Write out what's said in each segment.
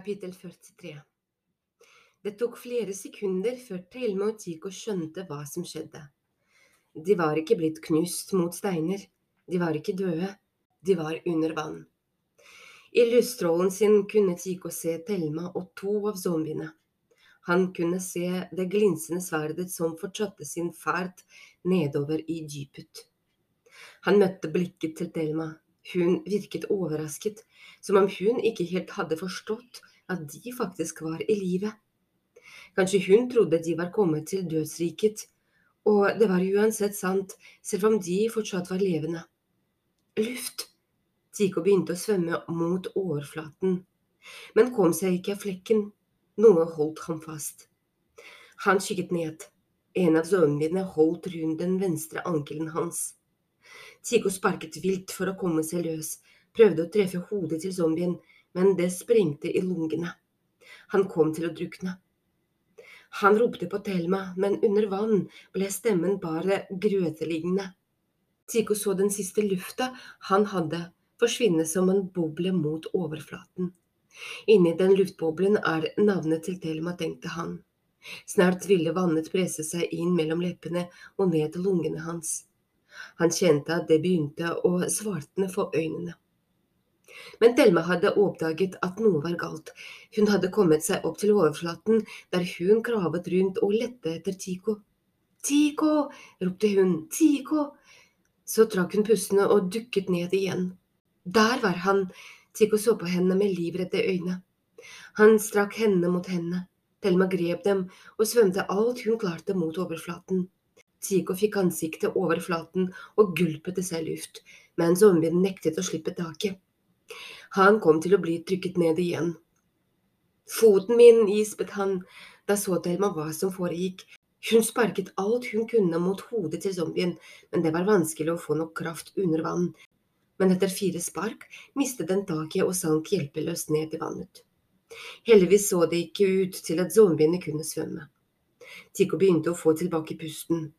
Kapittel 43 Det tok flere sekunder før Thelma og Tico skjønte hva som skjedde. De var ikke blitt knust mot steiner, de var ikke døde, de var under vann. I lysstrålen sin kunne Tico se Thelma og to av zombiene. Han kunne se det glinsende sverdet som fortsatte sin ferd nedover i dypet. Han møtte blikket til Thelma. Hun virket overrasket, som om hun ikke helt hadde forstått at de faktisk var i live. Kanskje hun trodde de var kommet til dødsriket, og det var uansett sant, selv om de fortsatt var levende. Luft! Tico begynte å svømme mot overflaten, men kom seg ikke av flekken. Noe holdt ham fast. Han kikket ned. En av zombiene holdt rundt den venstre ankelen hans. Tico sparket vilt for å komme seg løs, prøvde å treffe hodet til zombien, men det sprengte i lungene. Han kom til å drukne. Han ropte på Thelma, men under vann ble stemmen bare grøtelignende. Tico så den siste lufta han hadde, forsvinne som en boble mot overflaten. Inni den luftboblen er navnet til Thelma, tenkte han. Snart ville vannet presse seg inn mellom leppene og ned til lungene hans. Han kjente at det begynte å svartne for øynene. Men Thelma hadde oppdaget at noe var galt. Hun hadde kommet seg opp til overflaten, der hun kravet rundt og lette etter Tico. Tico! ropte hun. Tico! Så trakk hun pustene og dukket ned igjen. Der var han, Tico så på henne med livredde øyne. Han strakk hendene mot henne. Thelma grep dem og svømte alt hun klarte mot overflaten. Tico fikk ansiktet over flaten og gulpet i seg luft, mens zombien nektet å slippe taket. Han kom til å bli trykket ned igjen. Foten min, gispet han, da så Thelma hva som foregikk. Hun sparket alt hun kunne mot hodet til zombien, men det var vanskelig å få nok kraft under vann men etter fire spark mistet den taket og sank hjelpeløst ned i vannet. Heldigvis så det ikke ut til at zombiene kunne svømme. Tico begynte å få tilbake pusten.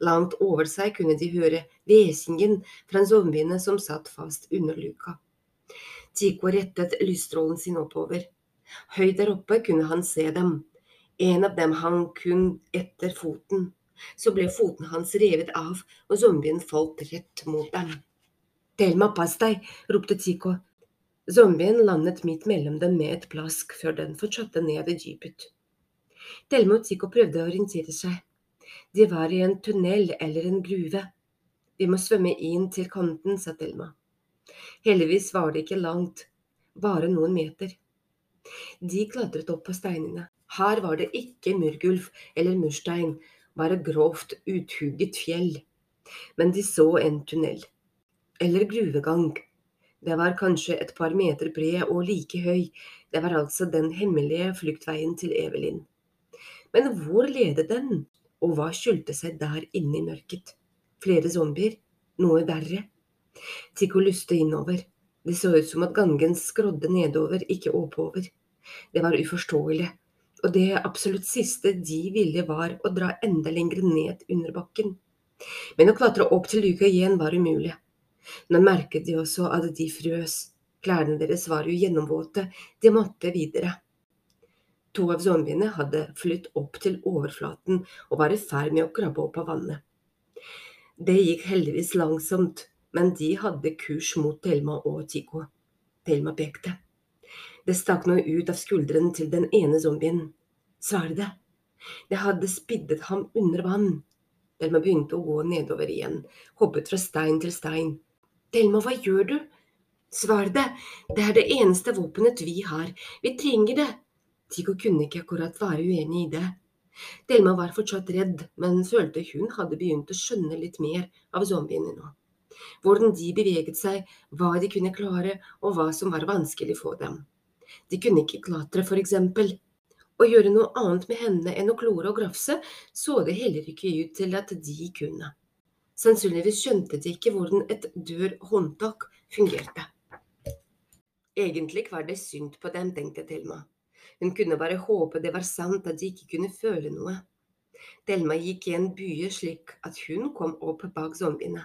Langt over seg kunne de høre hvesingen fra zombiene som satt fast under luka. Tico rettet lysstrålen sin oppover. Høyt der oppe kunne han se dem. En av dem hang kun etter foten. Så ble foten hans revet av, og zombien falt rett mot dem. Thelma, pass deg, ropte Tico. Zombien landet midt mellom dem med et plask før den fortsatte ned i dypet. Thelma og Tico prøvde å orientere seg. De var i en tunnel eller en gruve. Vi må svømme inn til kanten, sa Thelma. Heldigvis var det ikke langt, bare noen meter. De klatret opp på steinene. Her var det ikke murgulv eller murstein, bare grovt uthugget fjell. Men de så en tunnel eller gruvegang. Det var kanskje et par meter bred og like høy, det var altså den hemmelige fluktveien til Evelyn. Men hvor ledet den, og hva skjulte seg der inne i mørket? Flere zombier? Noe verre? Tico lyste innover. Det så ut som at gangen skrådde nedover, ikke oppover. Det var uforståelig, og det absolutt siste de ville var å dra enda lenger ned under bakken. Men å klatre opp til luka igjen var umulig. Nå merket de også at de frøs. Klærne deres var jo gjennomvåte, de måtte videre. To av zombiene hadde flytt opp til overflaten og var i ferd med å krabbe opp av vannet. Det gikk heldigvis langsomt, men de hadde kurs mot Thelma og Tico. Thelma pekte. Det stakk noe ut av skulderen til den ene zombien. Sverdet. Det hadde spiddet ham under vann. Thelma begynte å gå nedover igjen, hoppet fra stein til stein. Thelma, hva gjør du? Sverdet, det er det eneste våpenet vi har, vi trenger det. Tico kunne ikke akkurat være uenig i det. Thelma var fortsatt redd, men følte hun hadde begynt å skjønne litt mer av zombiene nå. Hvordan de beveget seg, hva de kunne klare, og hva som var vanskelig for dem. De kunne ikke klatre, for eksempel. Å gjøre noe annet med hendene enn å klore og grafse så det heller ikke ut til at de kunne. Sannsynligvis skjønte de ikke hvordan et dør-håndtak fungerte. Egentlig var det synd på dem, tenkte Thelma. Hun kunne bare håpe det var sant at de ikke kunne føle noe. Thelma gikk i en bye slik at hun kom opp bak zombiene.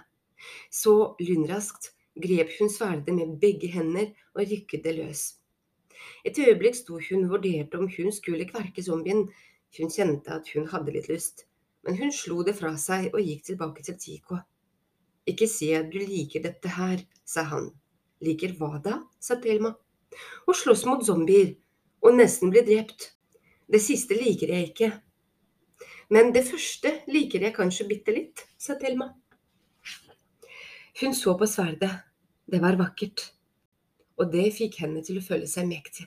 Så lynraskt grep hun sverdet med begge hender og rykket det løs. Et øyeblikk sto hun og vurderte om hun skulle kverke zombien. Hun kjente at hun hadde litt lyst, men hun slo det fra seg og gikk tilbake til Tico. Ikke si at du liker dette her, sa han. Liker hva da? sa Thelma. Å slåss mot zombier og nesten bli drept. Det siste liker jeg ikke. Men det første liker jeg kanskje bitte litt, sa Thelma. Hun så på sverdet. Det var vakkert. Og det fikk henne til å føle seg mektig.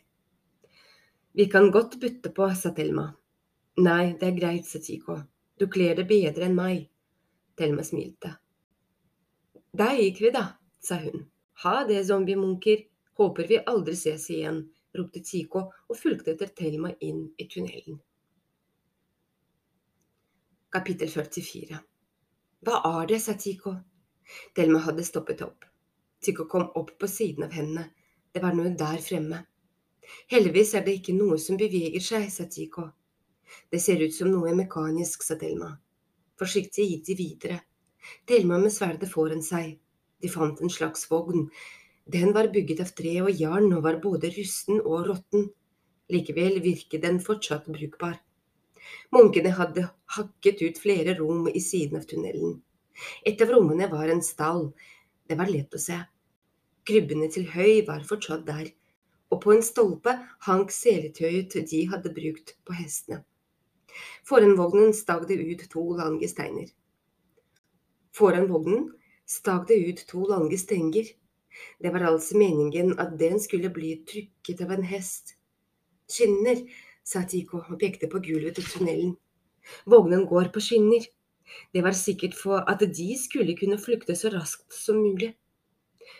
Vi kan godt bytte på, sa Thelma. Nei, det er greit, sa Tico. Du kler det bedre enn meg. Thelma smilte. Der gikk vi, da, sa hun. Ha det, zombiemunker. Håper vi aldri ses igjen, ropte Tico og fulgte etter Thelma inn i tunnelen. Kapittel 44 Hva er det, sa Tico. Thelma hadde stoppet opp. Tycho kom opp på siden av henne. Det var noe der fremme. Heldigvis er det ikke noe som beveger seg, sa Tycho. Det ser ut som noe mekanisk, sa Thelma. Forsiktig gikk de videre. Thelma med sverdet foran seg. De fant en slags vogn. Den var bygget av tre og jern og var både rusten og råtten. Likevel virket den fortsatt brukbar. Munkene hadde hakket ut flere rom i siden av tunnelen. Et av rommene var en stall. Det var lett å se. Krybbene til Høy var fortsatt der, og på en stolpe hang seletøyet de hadde brukt på hestene. Foran vognen stag det ut to lange steiner. Foran vognen stag det ut to lange stenger. Det var altså meningen at den skulle bli trykket av en hest. Skinner, sa Tico og pekte på gulvet til tunnelen. Vognen går på skinner. Det var sikkert for at de skulle kunne flykte så raskt som mulig.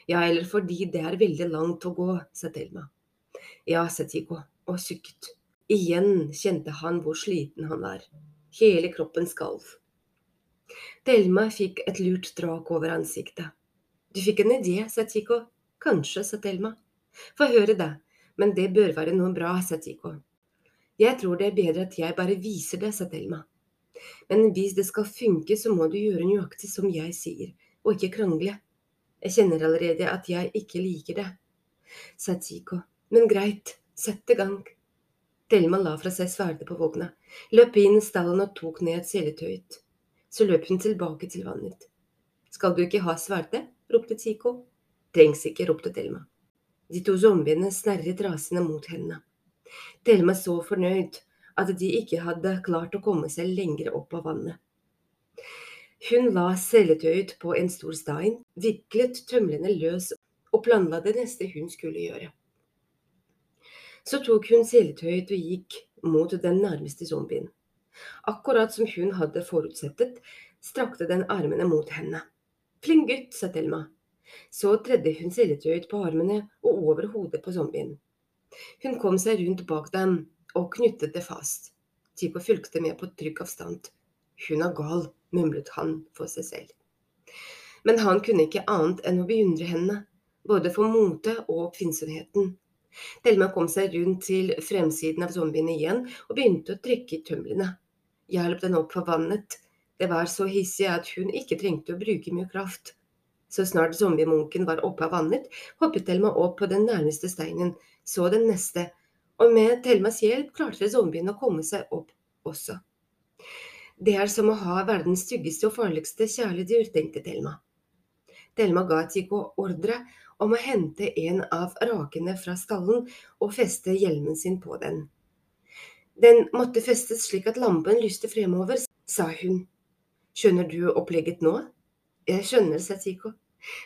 Ja, eller fordi det er veldig langt å gå, sa Thelma. Ja, sa Tico og sukket. Igjen kjente han hvor sliten han var. Hele kroppen skalv. Thelma fikk et lurt drak over ansiktet. Du fikk en idé, sa Tico. Kanskje, sa Thelma. Få høre, da. Men det bør være noe bra, sa Tico. Jeg tror det er bedre at jeg bare viser det, sa Thelma. Men hvis det skal funke, så må du gjøre nøyaktig som jeg sier, og ikke krangle. Jeg kjenner allerede at jeg ikke liker det, sa Chico. Men greit, sett i gang. Thelma la fra seg sverdet på vogna, løp inn i stallen og tok ned seletøyet. Så løp hun tilbake til vannet. Skal du ikke ha sverdet? ropte Chico. Trengs ikke, ropte Thelma. De to zombiene snerret rasende mot henne. Thelma så fornøyd at de ikke hadde klart å komme seg lenger opp av vannet. Hun la seletøyet på en stor stein, viklet tømlene løs og planla det neste hun skulle gjøre. Så tok hun seletøyet og gikk mot den nærmeste zombien. Akkurat som hun hadde forutsettet, strakte den armene mot henne. Flink gutt, sa Thelma. Så tredde hun seletøyet på armene og over hodet på zombien. Hun kom seg rundt bak dem og knyttet det fast. Tipo fulgte med på trygg avstand. Hun er gal, mumlet han for seg selv. Men han kunne ikke annet enn å beundre henne, både for motet og oppfinnsomheten. Thelma kom seg rundt til fremsiden av zombien igjen og begynte å trekke i tømlene. Hjalp den opp for vannet, det var så hissig at hun ikke trengte å bruke mye kraft. Så snart zombiemunken var oppe av vannet, hoppet Thelma opp på den nærmeste steinen, så den neste, og med Thelmas hjelp klarte zombien å komme seg opp også. Det er som å ha verdens styggeste og farligste kjæledyr, tenkte Thelma. Thelma ga Tico ordre om å hente en av rakene fra stallen og feste hjelmen sin på den. Den måtte festes slik at lampen lyste fremover, sa hun. Skjønner du opplegget nå? Jeg skjønner, sa Tico.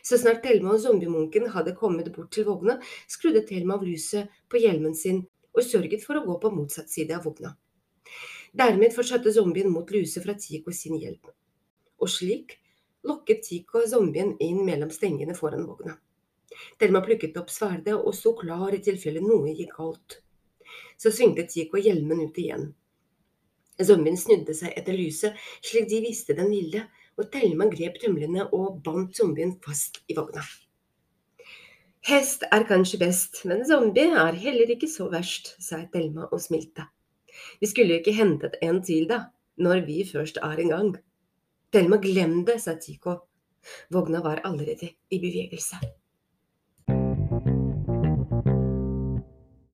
Så snart Thelma og zombiemunken hadde kommet bort til vogna, skrudde Thelma av lyset på hjelmen sin og sørget for å gå på motsatt side av vogna. Dermed fortsatte zombien mot luse fra Tico sin hjelp. Og slik lokket Tico zombien inn mellom stengene foran vogna. Thelma plukket opp sverdet og sto klar i tilfelle noe gikk galt. Så svingte Tico hjelmen ut igjen. Zombien snudde seg etter lyset, slik de visste den ville, og Thelma grep tømlene og bandt zombien fast i vogna. Hest er kanskje best, men zombie er heller ikke så verst, sa Thelma og smilte. Vi skulle jo ikke hentet en til, da, når vi først er i gang. Thelma, glem det, sa Tico. Vogna var allerede i bevegelse.